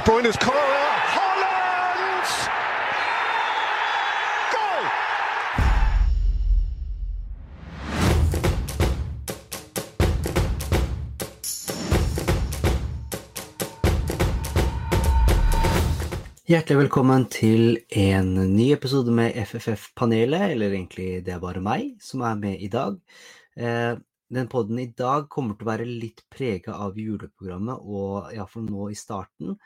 De Bruyne's corner. Holland! Goal! Hjertelig velkommen til en ny episode med FFF-panelet, eller egentlig det er bare meg som er med i dag. Eh, den podden i dag kommer til å være litt prega av juleprogrammet, og iallfall nå i starten,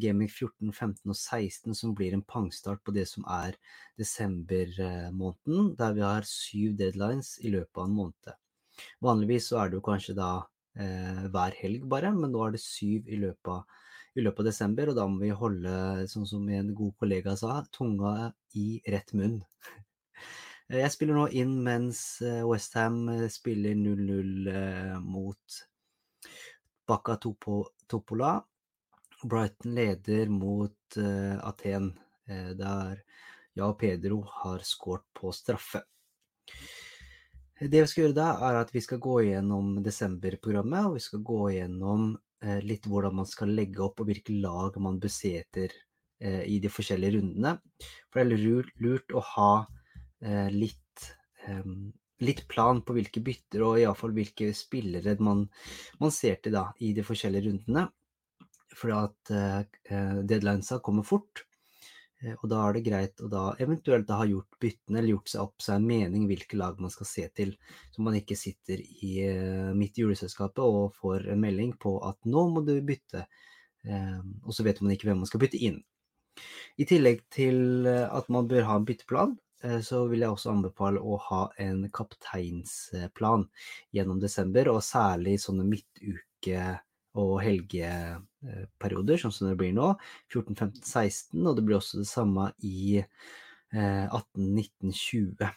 Gaming 14, 15 og 16, som blir en pangstart på det som er desembermåneden, der vi har syv deadlines i løpet av en måned. Vanligvis så er det jo kanskje da eh, hver helg bare, men nå er det syv i løpet av i løpet av desember, og da må vi holde, sånn som en god kollega sa, tunga i rett munn. Jeg spiller nå inn mens Westham spiller 0-0 mot Bacca Topola. Brighton leder mot Aten, der Ja og Pedro har skåret på straffe. Det vi skal gjøre da, er at vi skal gå gjennom desemberprogrammet, og vi skal gå gjennom litt hvordan man skal legge opp og hvilke lag man beseter i de forskjellige rundene. For det er lurt å ha litt, litt plan på hvilke bytter og iallfall hvilke spillere man, man, ser til da i de forskjellige rundene. For at deadlinesa kommer fort. Og da er det greit å da eventuelt da ha gjort byttene eller gjort seg opp seg en mening hvilke lag man skal se til, så man ikke sitter i, midt i juleselskapet og får en melding på at nå må du bytte, og så vet man ikke hvem man skal bytte inn. I tillegg til at man bør ha en bytteplan, så vil jeg også anbefale å ha en kapteinsplan gjennom desember, og særlig sånne midtuke og helgeperioder, sånn som det blir nå. 14, 15, 16, og det blir også det samme i 18, 19, 20. Det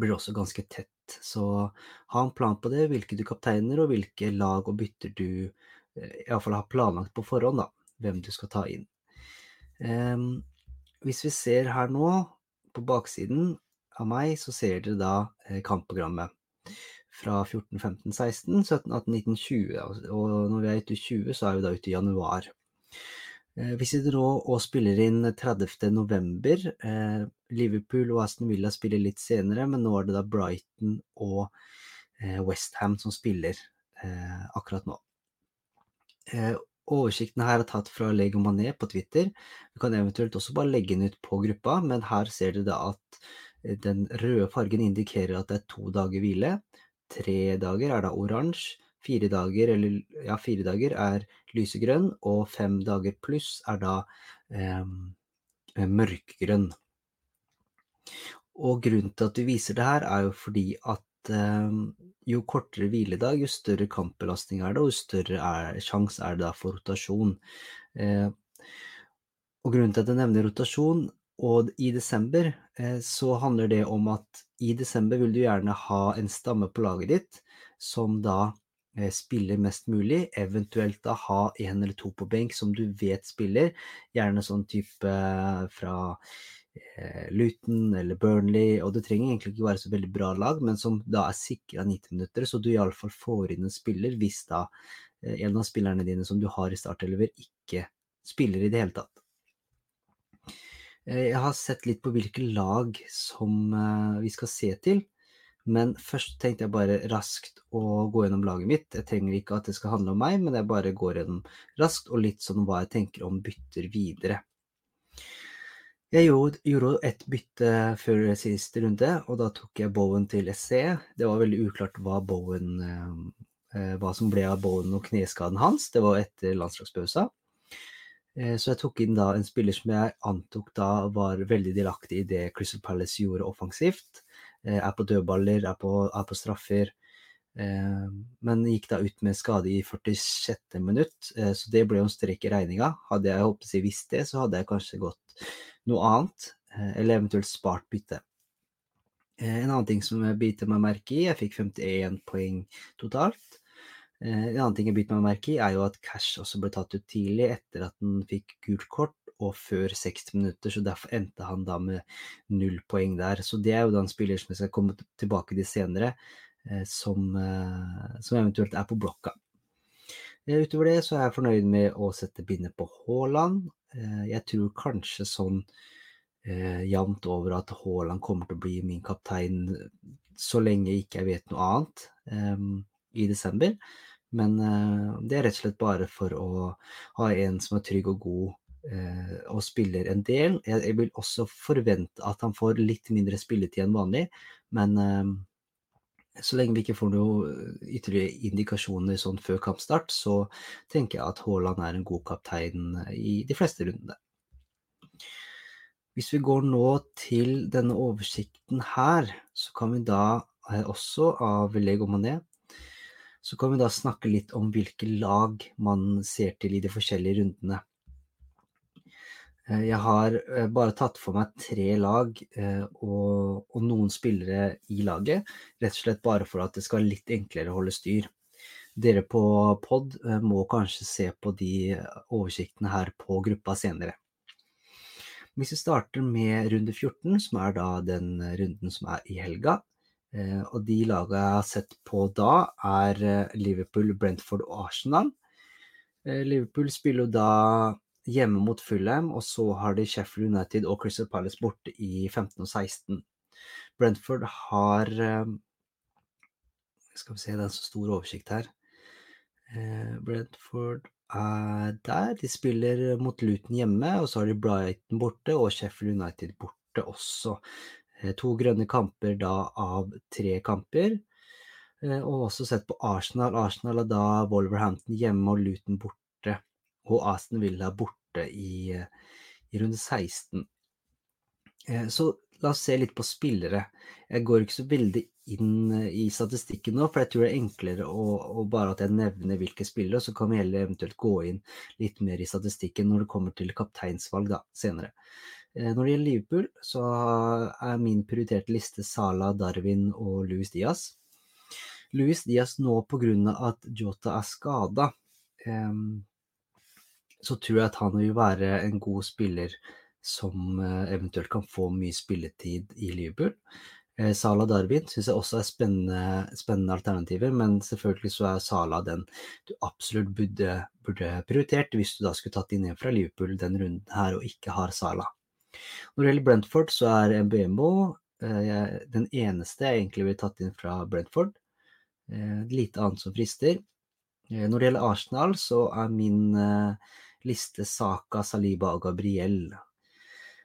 blir også ganske tett. Så ha en plan på det, hvilke du kapteiner og hvilke lag og bytter du iallfall har planlagt på forhånd, da. Hvem du skal ta inn. Hvis vi ser her nå, på baksiden av meg, så ser dere da kampprogrammet fra 14, 15, 16, 17, 18, 19, 20. Og når vi er ute i 20, så er vi da ute i januar. Vi sitter nå og spiller inn 30. november. Liverpool og Aston Villa spiller litt senere, men nå er det da Brighton og Westham som spiller akkurat nå. Oversikten her er tatt fra Lego Mané på Twitter. Du kan eventuelt også bare legge den ut på gruppa, men her ser dere da at den røde fargen indikerer at det er to dager hvile. Tre dager er da oransje, fire dager, eller, ja, fire dager er lysegrønn, og fem dager pluss er da eh, mørkegrønn. Og grunnen til at vi viser det her, er jo fordi at eh, jo kortere hviledag, jo større kampbelastning er det, og jo større er, sjanse er det da for rotasjon. Eh, og grunnen til at jeg nevner rotasjon, og i desember så handler det om at i desember vil du gjerne ha en stamme på laget ditt som da spiller mest mulig, eventuelt da ha en eller to på benk som du vet spiller, gjerne sånn type fra Luton eller Burnley, og det trenger egentlig ikke være så veldig bra lag, men som da er sikra 90 minutter, så du iallfall får inn en spiller hvis da en av spillerne dine som du har i startelever, ikke spiller i det hele tatt. Jeg har sett litt på hvilke lag som vi skal se til, men først tenkte jeg bare raskt å gå gjennom laget mitt. Jeg trenger ikke at det skal handle om meg, men jeg bare går gjennom raskt og litt sånn hva jeg tenker om bytter videre. Jeg gjorde et bytte før siste runde, og da tok jeg Bowen til SE. Det var veldig uklart hva, Bowen, hva som ble av Bowen og kneskaden hans. Det var etter landslagspausa. Så jeg tok inn da en spiller som jeg antok da var veldig delaktig i det Crystal Palace gjorde offensivt. Er på dødballer, er på, er på straffer. Men gikk da ut med skade i 46. minutt, så det ble jo en strek i regninga. Hadde jeg håpet å visst det, så hadde jeg kanskje gått noe annet, eller eventuelt spart bytte. En annen ting som jeg biter meg merke i, jeg fikk 51 poeng totalt. En annen ting jeg biter meg merke i, er jo at Cash også ble tatt ut tidlig etter at han fikk gult kort og før 60 minutter, så derfor endte han da med null poeng der. Så det er jo da en spiller som jeg skal komme tilbake til senere, som, som eventuelt er på blokka. Utover det så er jeg fornøyd med å sette bindet på Haaland. Jeg tror kanskje sånn jevnt over at Haaland kommer til å bli min kaptein så lenge ikke jeg vet noe annet i desember. Men det er rett og slett bare for å ha en som er trygg og god og spiller en del. Jeg vil også forvente at han får litt mindre spilletid enn vanlig, men så lenge vi ikke får noen ytterligere indikasjoner sånn før kampstart, så tenker jeg at Haaland er en god kaptein i de fleste rundene. Hvis vi går nå til denne oversikten her, så kan vi da også av Lego Mané, så kan vi da snakke litt om hvilke lag man ser til i de forskjellige rundene. Jeg har bare tatt for meg tre lag og, og, noen spillere i laget, rett og slett bare for at det skal være litt enklere å holde styr. Dere på pod må kanskje se på de oversiktene her på gruppa senere. Hvis vi starter med runde 14, som er da den runden som er i helga, og de lagene jeg har sett på da, er Liverpool, Brentford og Arsenal. Liverpool spiller jo da hjemme mot Fulham, og så har de Sheffield United og Crystal Palace borte i 15 og 16. Brentford har eh, Skal vi se, det er en så stor oversikt her. Eh, Brentford er der. De spiller mot Luton hjemme, og så har de Brighton borte og Sheffield United borte også. Eh, to grønne kamper da av tre kamper. Og også sett på Arsenal. Arsenal er da Wolverhampton hjemme og Luton borte og Aston Villa borte i, i runde 16. Eh, så la oss se litt på spillere. Jeg går ikke så veldig inn i statistikken nå, for jeg tror det er enklere å, å bare at jeg nevner hvilke spillere, så kan vi heller eventuelt gå inn litt mer i statistikken når det kommer til kapteinsvalg da, senere. Eh, når det gjelder Liverpool, så er min prioriterte liste Sala, Darwin og Louis Diaz. Louis Diaz nå av at Jota er skada. Um, så tror jeg at han vil være en god spiller som eh, eventuelt kan få mye spilletid i Liverpool. Eh, Sala Darwin syns jeg også er spennende, spennende, alternativer, men selvfølgelig så er Sala den du absolutt burde, burde, prioritert hvis du da skulle tatt inn en fra Liverpool den runden her og ikke har Sala. Når det gjelder Brentford, så er Mbemo eh, den eneste jeg egentlig ville tatt inn fra Brentford. Eh, lite annet som frister. Eh, når det gjelder Arsenal, så er min eh, liste Saka, Saliba og Gabriel.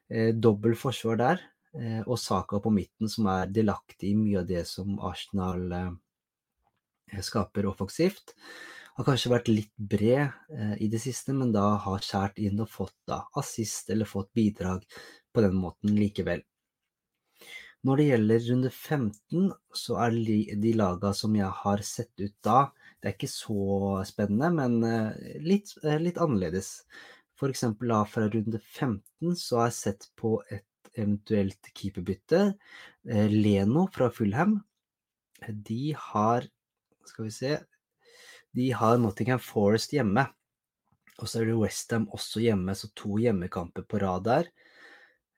Eh, dobbel forsvar der, eh, og Saka på midten, som er delaktig i mye av det som Arsenal eh, skaper offensivt. Har kanskje vært litt bred eh, i det siste, men da har skjært inn og fått da, assist eller fått bidrag på den måten likevel. Når det gjelder runde 15, så er de laga som jeg har sett ut da, det er ikke så spennende, men eh, litt, eh, litt annerledes. Eksempel da fra runde 15 så har jeg sett på et eventuelt keeperbytte. Leno fra Fulham. De har Skal vi se De har Nottingham Forest hjemme. Og så er det Westham også hjemme, så to hjemmekamper på rad der.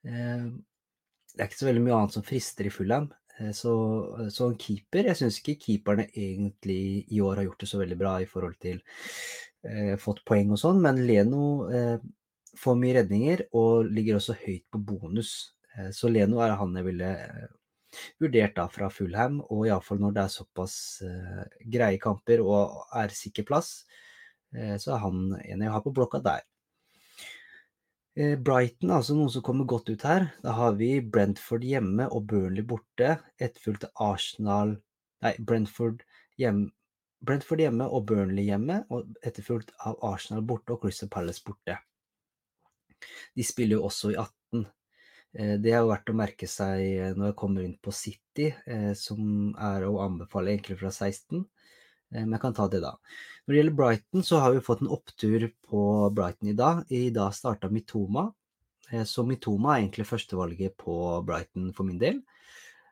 Det er ikke så veldig mye annet som frister i Fulham. Eh, så, eh, så en keeper Jeg syns ikke keeperne egentlig i år har gjort det så veldig bra i forhold til eh, fått poeng og sånn, men Leno eh, får mye redninger og ligger også høyt på bonus. Eh, så Leno er han jeg ville eh, vurdert da fra Fulham, og iallfall når det er såpass greie kamper og er sikker plass, så er han en jeg har på blokka der. Eh, Brighton, altså noen som kommer godt ut her. Da har vi Brentford hjemme og Burnley borte. Etterfulgt av Arsenal Nei, Brentford hjemme, Brentford hjemme og Burnley hjemme, og etterfulgt av Arsenal borte og Crystal Palace borte. De spiller jo også i 18. Eh, det er jo verdt å merke seg eh, når jeg kommer inn på City, som er å anbefale egentlig fra 16. Men jeg kan ta det da. Når det gjelder Brighton, så har vi fått en opptur på Brighton i dag. I dag starta Mitoma. Eh, så Mitoma er egentlig førstevalget på Brighton for min del.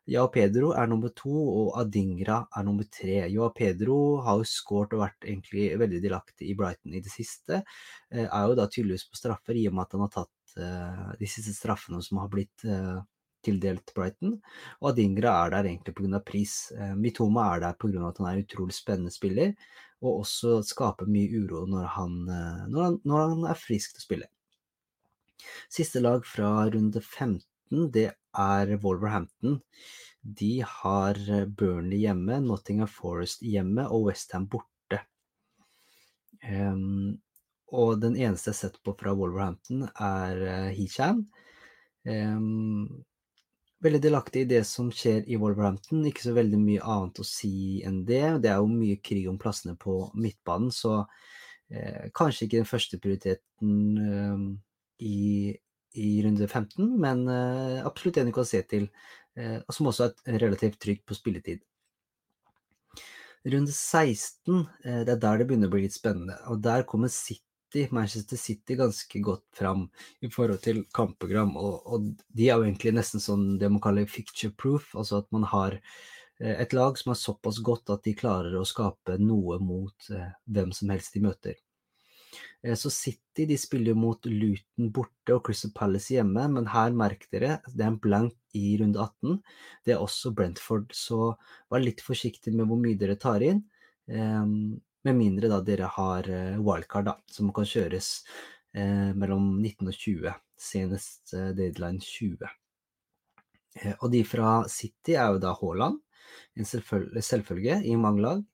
Jao Pedro er nummer to, og Adingra er nummer tre. Joa Pedro har jo skåret og vært egentlig veldig delaktig i Brighton i det siste. Eh, er jo da tydeligvis på straffer, i og med at han har tatt uh, de siste straffene som har blitt uh, tildelt Brighton, og Adingra er der egentlig pga. pris. Eh, Mitoma er der pga. at han er utrolig spennende spiller, og også skaper mye uro når han, eh, når han, når han er frisk til å spille. Siste lag fra runde 15, det er Wolverhampton. De har Burnley hjemme, Nottingham Forest hjemme og Westham borte. Um, og den eneste jeg har sett på fra Wolverhampton, er Hechan. Heacham. Um, veldig delaktig i det som skjer i Wolverhampton. Ikke så veldig mye annet å si enn det. Det er jo mye krig om plassene på midtbanen, så eh, kanskje ikke den første prioriteten eh, i, i, runde 15, men eh, absolutt en du kan se til, eh, og som også er relativt trygg på spilletid. Runde 16, eh, det er der det begynner å bli litt spennende, og der kommer City, Manchester City ganske godt fram i forhold til kampprogram. Og, og, de er jo egentlig nesten sånn det man kaller ficture proof, altså at man har eh, et lag som er såpass godt at de klarer å skape noe mot eh, hvem som helst de møter. Eh, så City de spiller jo mot Luton borte og Crystal Palace hjemme, men her merk dere, det er en blank i runde 18. Det er også Brentford, så vær litt forsiktig med hvor mye dere tar inn. Um, med mindre da dere har eh, wildcard, da, som kan kjøres eh, mellom 19 og 20. Senest eh, deadline 20. Eh, og de fra City er jo da Haaland, en selvfølge, selvfølge i mange lag.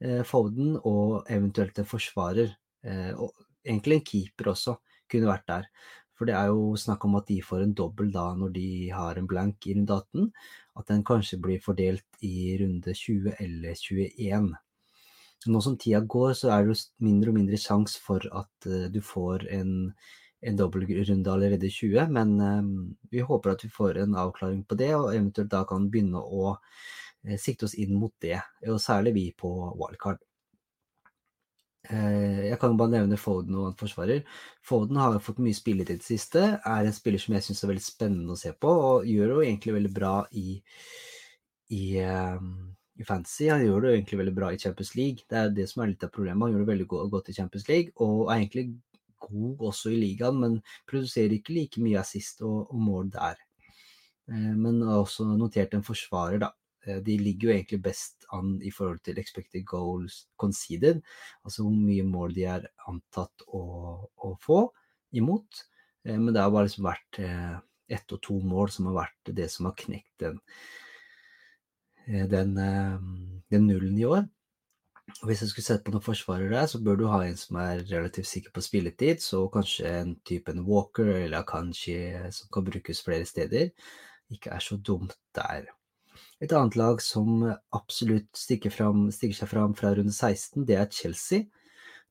Eh, Foden og eventuelt en forsvarer. Eh, og egentlig en keeper også kunne vært der. For det er jo snakk om at de får en dobbel da når de har en blank i runde 18. At den kanskje blir fordelt i runde 20 eller 21 nå som tida går, så er det jo mindre og mindre sjanse for at uh, du får en, en dobbeltrunde allerede i 20, men uh, vi håper at vi får en avklaring på det, og eventuelt da kan begynne å uh, sikte oss inn mot det, og særlig vi på wildcard. Jeg kan bare nevne Foden og en forsvarer. Foden har fått mye spilletid i det siste. Er en spiller som jeg syns er veldig spennende å se på, og gjør jo egentlig veldig bra i, i i fantasy. Han gjør det egentlig veldig bra i Champions League. Det er det som er litt av problemet. Han gjør det veldig godt i Champions League, og er egentlig god også i ligaen, men produserer ikke like mye assist og, og mål der. Eh, men har også notert en forsvarer, da. Eh, de ligger jo egentlig best an i forhold til expected goals conceded, altså hvor mye mål de er antatt å, å få imot. Eh, men det har bare liksom vært ett og to mål som har vært det som har knekt den den, eh, den, nullen i år. Og hvis jeg skulle sett på noen forsvarere der, så bør du ha en som er relativt sikker på spilletid, så kanskje en type en Walker eller Akanshi som kan brukes flere steder, ikke er så dumt der. Et annet lag som absolutt stikker, fram, stikker seg fram fra runde 16, det er Chelsea.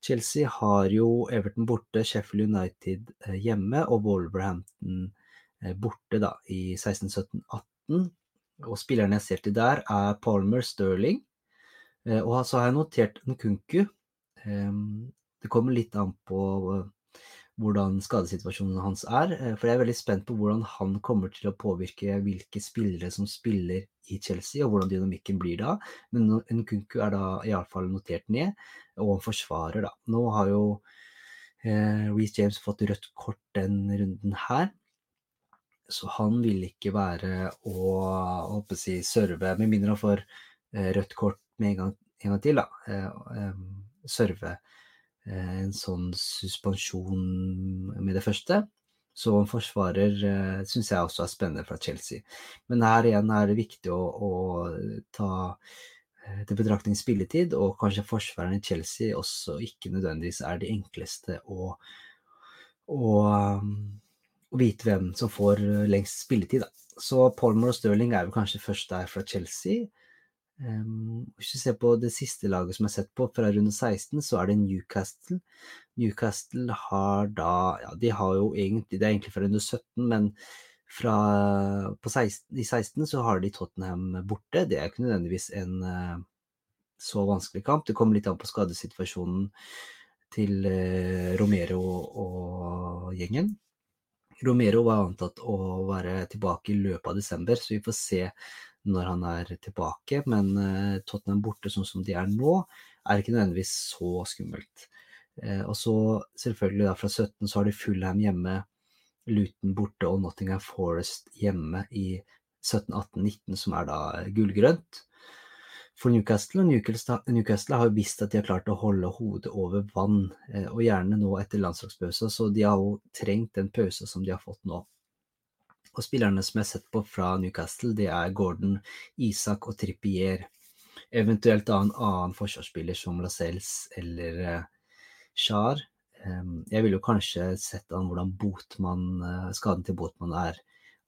Chelsea har jo Everton borte, Sheffield United eh, hjemme og Wolverhampton borte da, i 16, 17, 18 og spillerne jeg ser til der, er Palmer Sterling. Eh, og så har jeg notert Nkunku. Det kommer litt an på eh, hvordan skadesituasjonen hans er. Eh, for jeg er veldig spent på hvordan han kommer til å påvirke hvilke spillere som spiller i Chelsea, og hvordan dynamikken blir da. Men Nkunku er da iallfall notert ned, og han forsvarer, da. Nå har jo eh, Reece James fått rødt kort den runden her. Så han vil ikke være å håper si, serve, med mindre han får eh, rødt kort med en gang, en gang til, da. Eh, serve eh, en sånn suspensjon med det første. Så en forsvarer syns jeg også er spennende fra Chelsea. Men her igjen er det viktig å, å ta til betraktning spilletid, og kanskje forsvareren i Chelsea også ikke nødvendigvis er de enkleste å, å å vite hvem som får eh, lengst spilletid. Da. Så Palmer og Sterling er vel kanskje først der fra Chelsea. Um, hvis vi ser på det siste laget som jeg har sett på fra runde 16, så er det Newcastle. Newcastle har da Ja, de har jo egentlig Det er egentlig fra runde 17, men fra, 16, i 16 så har de Tottenham borte. Det er ikke nødvendigvis en uh, så vanskelig kamp. Det kommer litt an på skadesituasjonen til uh, Romero og, og gjengen. Romero var antatt å være tilbake i løpet av desember, så vi får se når han er tilbake. Men uh, Tottenham borte sånn som de er nå, er ikke nødvendigvis så skummelt. Uh, og så selvfølgelig da fra 17 så har de Fullham hjemme Luton borte og Nottingham Forest hjemme i 17-18-19, som er da gullgrønt for Newcastle. Og Newcastle, Newcastle har jo visst at de har klart å holde hodet over vann, eh, og gjerne nå etter landslagspausa, så de har jo trengt den pausa som de har fått nå. Og spillerne som jeg har sett på fra Newcastle, det er Gordon, Isak og Trippier. Eventuelt da en annen forsvarsspiller som Lascelles eller uh, Char. Jeg ville jo kanskje sett an hvordan Botman, uh, skaden til Botman er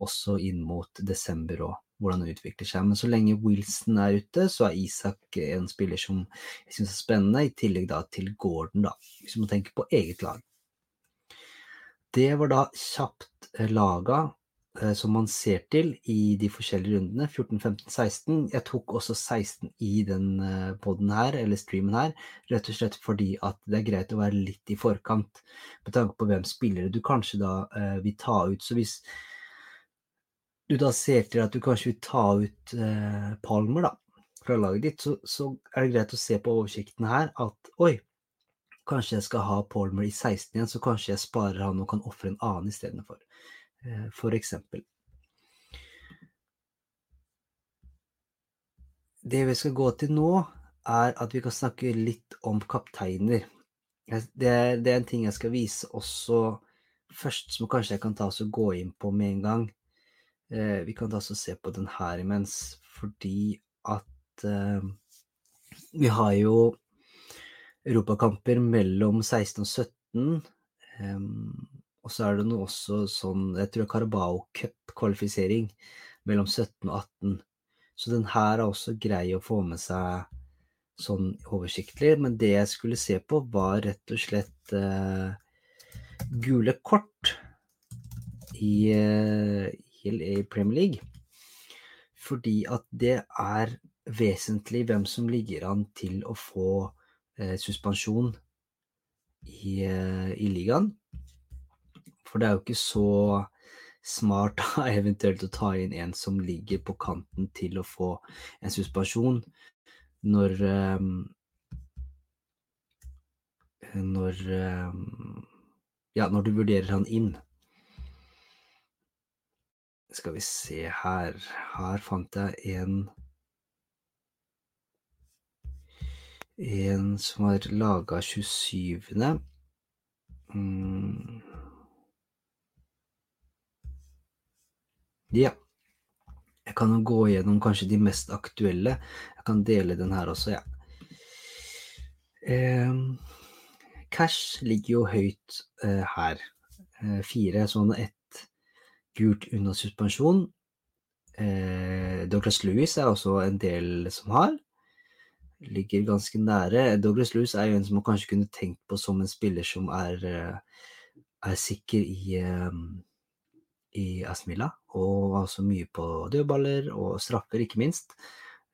også inn mot desember og hvordan det utvikler seg. Men så lenge Wilson er ute, så er Isak en spiller som jeg syns er spennende, i tillegg da til Gordon, da, hvis man tenker på eget lag. Det var da kjapt eh, laga eh, som man ser til i de forskjellige rundene, 14, 15, 16. Jeg tok også 16 i den eh, poden her, eller streamen her, rett og slett fordi at det er greit å være litt i forkant med tanke på hvem spillere du kanskje da vil ta ut. Så hvis du da ser til at du kanskje vil ta ut eh, Palmer da, fra laget ditt, så, så, er det greit å se på oversikten her at oi, kanskje jeg skal ha Palmer i 16 igjen, så kanskje jeg sparer han og kan ofre en annen istedenfor. Eh, for eksempel. Det vi skal gå til nå, er at vi kan snakke litt om kapteiner. Det det er en ting jeg skal vise også først, som kanskje jeg kan ta oss og gå inn på med en gang. Eh, vi kan da også se på den her imens, fordi at eh, vi har jo europakamper mellom 16 og 17. Eh, og så er det noe også sånn, jeg tror Carabao Cup-kvalifisering mellom 17 og 18. Så den her er også grei å få med seg sånn oversiktlig, men det jeg skulle se på, var rett og slett eh, gule kort i, uh, i Premier League. Fordi at det er vesentlig hvem som ligger an til å få eh, suspensjon i, eh, i, ligaen. For det er jo ikke så smart da, eventuelt å ta inn en som ligger på kanten til å få en suspensjon, når eh, Når eh, Ja, når du vurderer han inn. Skal vi se her Her fant jeg en En som var laga 27. Mm. Ja. Jeg kan jo gå gjennom kanskje de mest aktuelle. Jeg kan dele den her også, ja. Eh, cash ligger jo høyt eh, her. Eh, fire sånne ett gult under suspensjon. Eh, Douglas Lewis er også en del som har. Ligger ganske nære. Douglas Lewis er jo en som man kanskje kunne tenkt på som en spiller som er, eh, er sikker i, eh, i Asmilla, og altså mye på dødballer og straffer, ikke minst.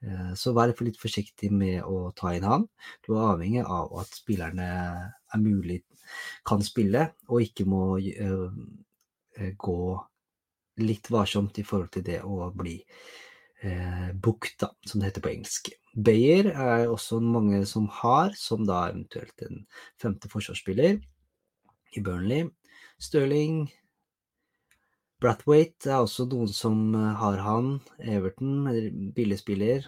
Eh, så vær litt forsiktig med å ta inn han. Du er avhengig av at spillerne er mulig kan spille, og ikke må gå litt varsomt i forhold til det å bli eh, bukta, som det heter på engelsk. Bayer er også mange som har, som da eventuelt en femte forsvarsspiller i Burnley. Stirling Brathwaite er også noen som eh, har han. Everton, billigspiller.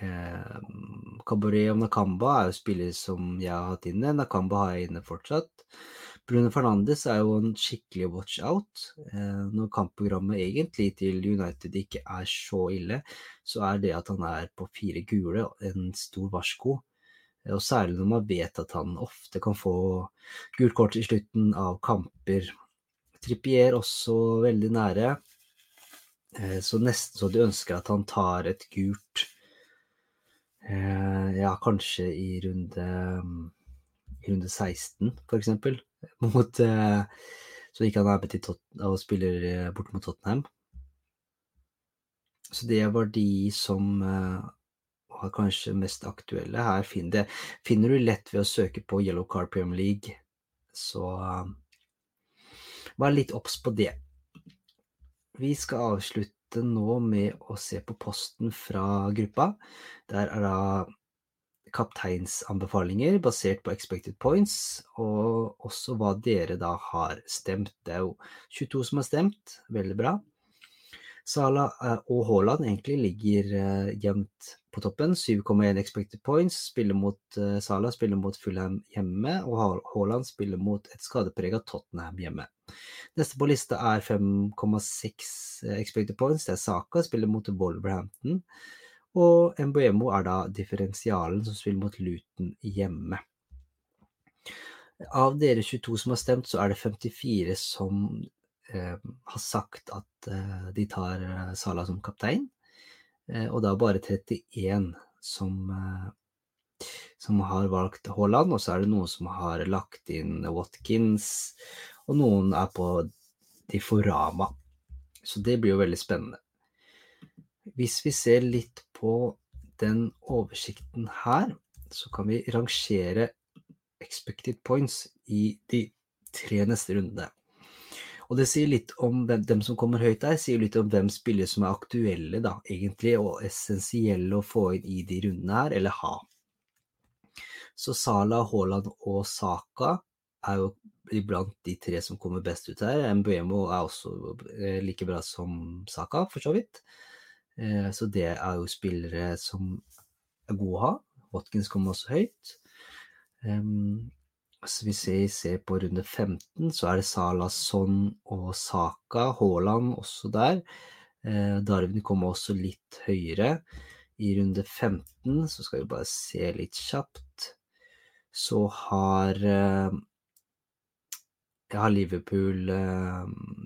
Eh, og Nakamba er jo spillere som jeg har hatt inne. Nakamba har jeg inne fortsatt. Bruno Fernandes er jo en skikkelig watch out. Eh, når kampprogrammet egentlig til United ikke er så ille, så er det at han er på fire gule en stor varsko. Eh, og særlig når man vet at han ofte kan få gult kort i slutten av kamper. Trippier også veldig nære, eh, så nesten så de ønsker at han tar et gult. Ja, kanskje i runde, i runde 16, for eksempel mot eh, Så gikk han arbeid til og spiller eh, bort mot Tottenham. Så det var de som eh, var kanskje mest aktuelle. Her finner, det, finner du lett ved å søke på Yellow Car Premier League, så vær litt obs på det. Vi skal avslutte nå med å se på posten fra gruppa. Der er da kapteinsanbefalinger basert på expected points, og også hva dere da har stemt. Det er jo 22 som har stemt, veldig bra. Sala og Haaland egentlig ligger jevnt på toppen. 7,1 expected points. Spiller mot Sala spiller mot Fulham hjemme, og Haaland spiller mot et skadeprega Tottenham hjemme. Neste på lista er 5,6 expected points. Det er Saka, spiller mot Wolverhampton. Og Mbuemo er da differensialen som spiller mot Luton hjemme. Av dere 22 som har stemt, så er det 54 som eh, har sagt at eh, de tar Sala Salah som kaptein. Eh, og er bare 31 som, eh, som har valgt Haaland, og så er det noen som har lagt inn Watkins, og noen er på Diforama. Så det blir jo veldig spennende. Hvis vi ser litt på den oversikten her, så kan vi rangere expected points i de tre neste rundene. Og det sier litt om hvem, dem som kommer høyt der, sier litt om hvem spillere som er aktuelle, da, egentlig, og essensielle å få inn i de rundene her, eller ha. Så Sala, Haaland og Saka er jo iblant de tre som kommer best ut her. Mbuemo er også eh, like bra som Saka, for så vidt. Eh, så det er jo spillere som er gode å ha. Watkins kommer også høyt. Så hvis vi ser på runde 15, så er det Salah, Son og Saka. Haaland også der. Eh, Darwin kommer også litt høyere. I runde 15 så skal vi bare se litt kjapt. Så har eh, jeg har Liverpool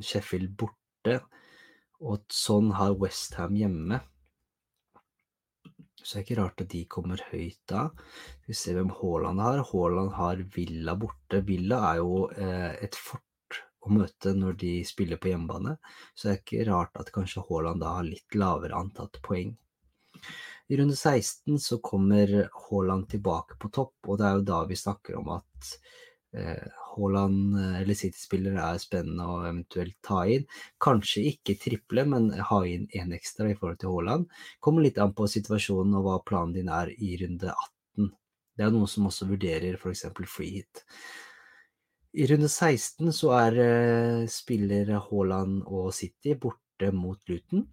Sheffield borte. Og sånn har Westham hjemme. Så det er ikke rart at de kommer høyt da. Vi ser hvem Haaland har. Haaland har Villa borte. Villa er jo eh, et fort å møte når de spiller på hjemmebane, så det er ikke rart at kanskje Haaland da har litt lavere antatt poeng. I runde 16 så kommer Haaland tilbake på topp, og det er jo da vi snakker om at Haaland eh, eller City-spillere er spennende å eventuelt ta inn. Kanskje ikke triple, men ha inn én ekstra i forhold til Haaland. Kommer litt an på situasjonen og hva planen din er i runde 18. Det er noen som også vurderer f.eks. free hit. I runde 16 så er uh, spiller Haaland og City borte mot Luton.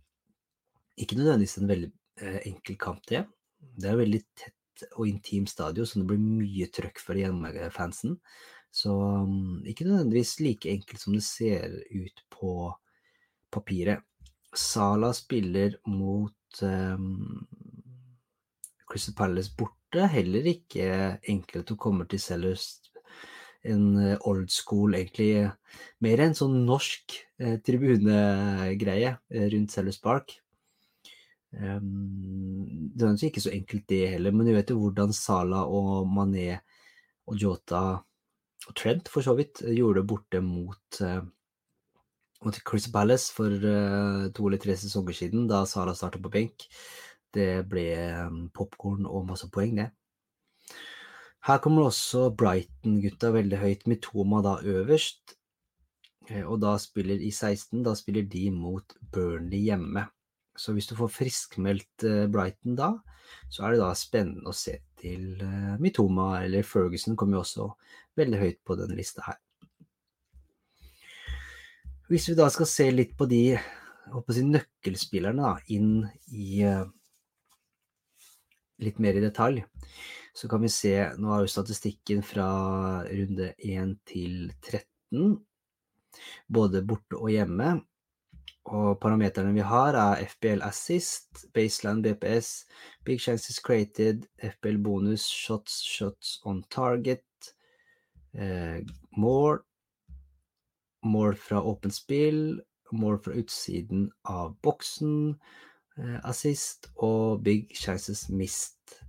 Ikke nødvendigvis en veldig enkel kamp, det. Det er veldig tett og intim stadion, så det blir mye trøkk for hjemmefansen. Så um, ikke nødvendigvis like enkelt som det ser ut på papiret. Sala spiller mot um, Crystal Palace borte. Heller ikke enkelt å komme til Sellers. En uh, old school, egentlig mer en sånn norsk eh, tribunegreie eh, rundt Sellers Park. Um, det er ikke så enkelt det heller, men du vet jo hvordan Sala og Mané og Jota og Trent for så vidt gjorde det borte mot, uh, mot Chris Palace for uh, to eller tre sesonger siden, da Sala starta på benk. Det ble um, popkorn og masse poeng, det. Her kommer også Brighton-gutta veldig høyt, med Toma da øverst. Og da spiller i 16, da spiller de mot Burnley hjemme. Så hvis du får friskmeldt eh, Brighton da, så er det da spennende å se til eh, Mitoma eller Ferguson kommer jo også veldig høyt på denne lista her. Hvis vi da skal se litt på de si, nøkkelspillerne da, inn i eh, litt mer i detalj, så kan vi se Nå er jo statistikken fra runde 1 til 13, både borte og hjemme. Og parameterne vi har, er FBL assist, baseline BPS, big chances created, FBL bonus, shots, shots on target, eh, mål, mål fra åpent spill, mål fra utsiden av boksen, eh, assist og big chances mist.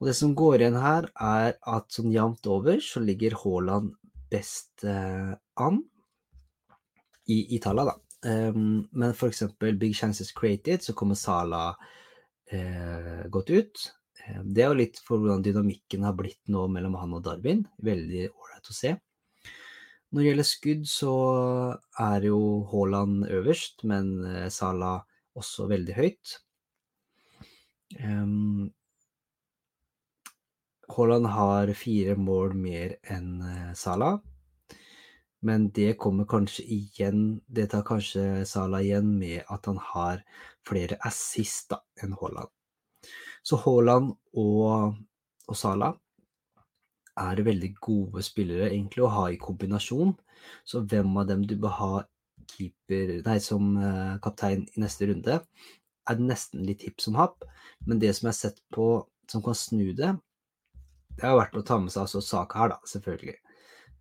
Og det som går igjen her, er at sånn jevnt over så ligger Haaland best eh, an i, i tallene, da. Um, men for eksempel Big Chances Created, så kommer Sala uh, godt ut. Det er jo litt for hvordan dynamikken har blitt nå mellom han og Darwin. Veldig ålreit å se. Når det gjelder skudd, så er jo Haaland øverst, men uh, Sala også veldig høyt. Um, Haaland har fire mål mer enn Salah. Men det kommer kanskje igjen Det tar kanskje Salah igjen med at han har flere assist da, enn Haaland. Så Haaland og, og Salah er veldig gode spillere egentlig å ha i kombinasjon. Så hvem av dem du bør ha keeper, nei, som uh, kaptein i neste runde, er nesten litt hipp som happ. Men det som jeg har sett på som kan snu det, det har vært å ta med seg altså Saka her, da, selvfølgelig.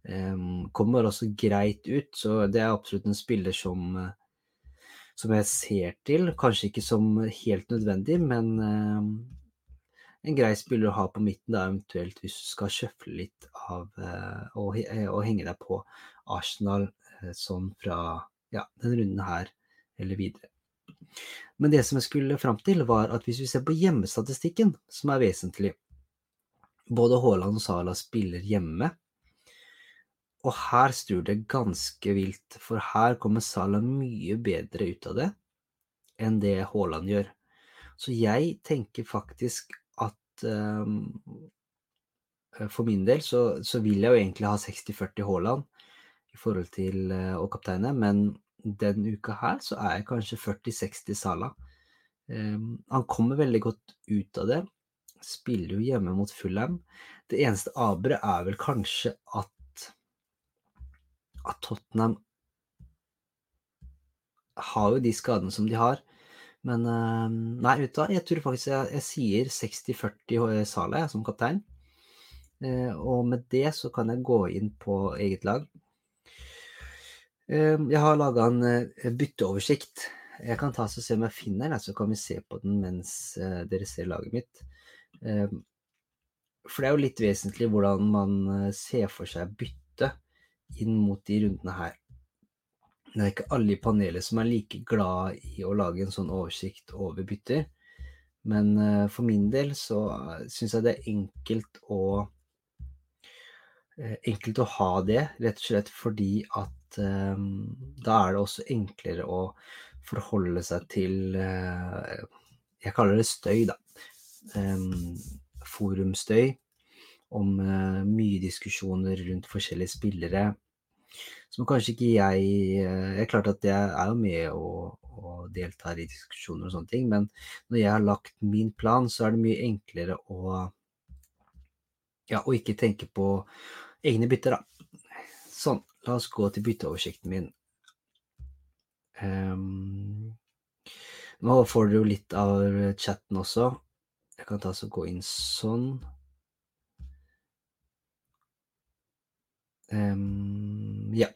Um, kommer også greit ut, så det er absolutt en spiller som, uh, som jeg ser til. Kanskje ikke som helt nødvendig, men uh, en grei spiller å ha på midten, da eventuelt hvis du skal sjøfle litt av uh, og, og, henge deg på Arsenal sånn fra ja, den runden her eller videre. Men det som jeg skulle fram til, var at hvis vi ser på hjemmestatistikken, som er vesentlig Både Haaland og Salah spiller hjemme, og her snur det ganske vilt, for her kommer Salah mye bedre ut av det enn det Haaland gjør. Så jeg tenker faktisk at um, for min del så, så, vil jeg jo egentlig ha 60-40 Haaland i forhold til uh, å kapteine, men den uka her så er jeg kanskje 40-60 Salah. Um, han kommer veldig godt ut av det. Spiller jo hjemme mot Fulham. Det eneste aberet er vel kanskje at, at Tottenham har jo de skadene som de har. Men uh, nei, vet du hva, jeg tror faktisk jeg, jeg sier 60-40 Sala som kaptein. Uh, og med det så kan jeg gå inn på eget lag. Jeg har laga en eh, bytteoversikt. Jeg kan ta og se om jeg finner den, så kan vi se på den mens eh, dere ser laget mitt. For det er jo litt vesentlig hvordan man eh, ser for seg bytte inn mot de rundene her. Det er ikke alle i panelet som er like glad i å lage en sånn oversikt over bytter. Men for min del så syns jeg det er enkelt å Enkelt å ha det, rett og slett fordi at um, da er det også enklere å forholde seg til uh, Jeg kaller det støy, da. Um, forumstøy om uh, mye diskusjoner rundt forskjellige spillere. Som kanskje ikke jeg uh, Jeg er klart at jeg er jo med og, og deltar i diskusjoner og sånne ting, men når jeg har lagt min plan, så er det mye enklere å ja, å ikke tenke på egne bytter, da. Sånn. La oss gå til bytteoversikten min. Um, nå får dere jo litt av chatten også. Jeg kan ta så gå inn sånn. Um, ja.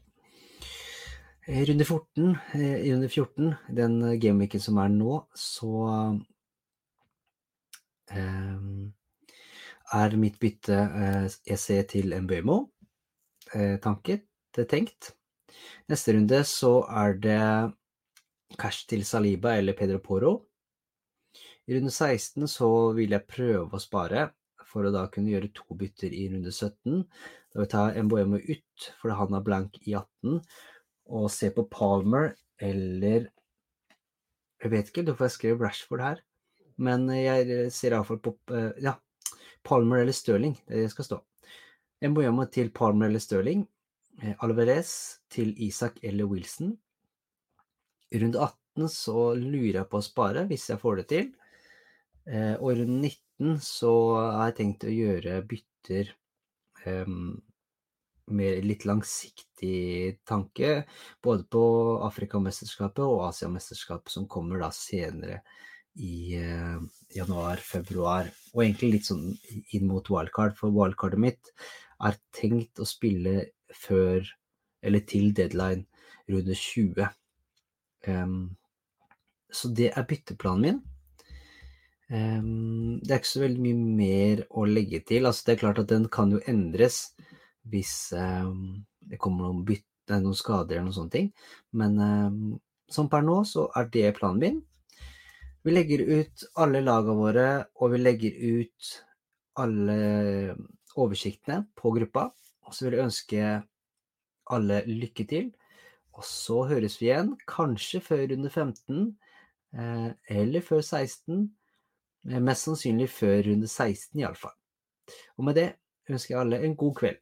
Runde 14, eh, i runde 14, den gameweeken som er nå, så um, er mitt bytte uh, eh, EC til Mbøymo uh, tanket tenkt. Neste runde så er det cash til Saliba eller Pedro Poro. I runde 16 så vil jeg prøve å spare for å da kunne gjøre to bytter i runde 17. Da vil jeg ta Mboemo ut fordi han har blank i 18, og se på Palmer eller Jeg vet ikke hvorfor jeg skrev Rashford her, men jeg ser iallfall på eh, Ja, Palmer eller Stirling, det er det skal stå. Mboemo til Palmer eller Stirling. Eh, Alvarez til Isak eller Wilson. I runde 18 så lurer jeg på å spare, hvis jeg får det til. Eh, og i runde 19 så har jeg tenkt å gjøre bytter um, mer litt langsiktig tanke, både på Afrikamesterskapet og Asiamesterskapet, som kommer da senere i uh, januar-februar. Og egentlig litt sånn inn mot wildcard, for wildcardet mitt er tenkt å spille før eller til deadline runde 20. Um, så det er bytteplanen min. Det er ikke så veldig mye mer å legge til. Altså, det er klart at den kan jo endres hvis det kommer noen, bytte, noen skader eller noen sånne ting. Men som per nå, så er det planen min. Vi legger ut alle lagene våre, og vi legger ut alle oversiktene på gruppa. Og så vil jeg ønske alle lykke til. Og så høres vi igjen, kanskje før runde 15, eh, eller før 16. Mest sannsynlig før runde 16, iallfall. Og med det ønsker jeg alle en god kveld.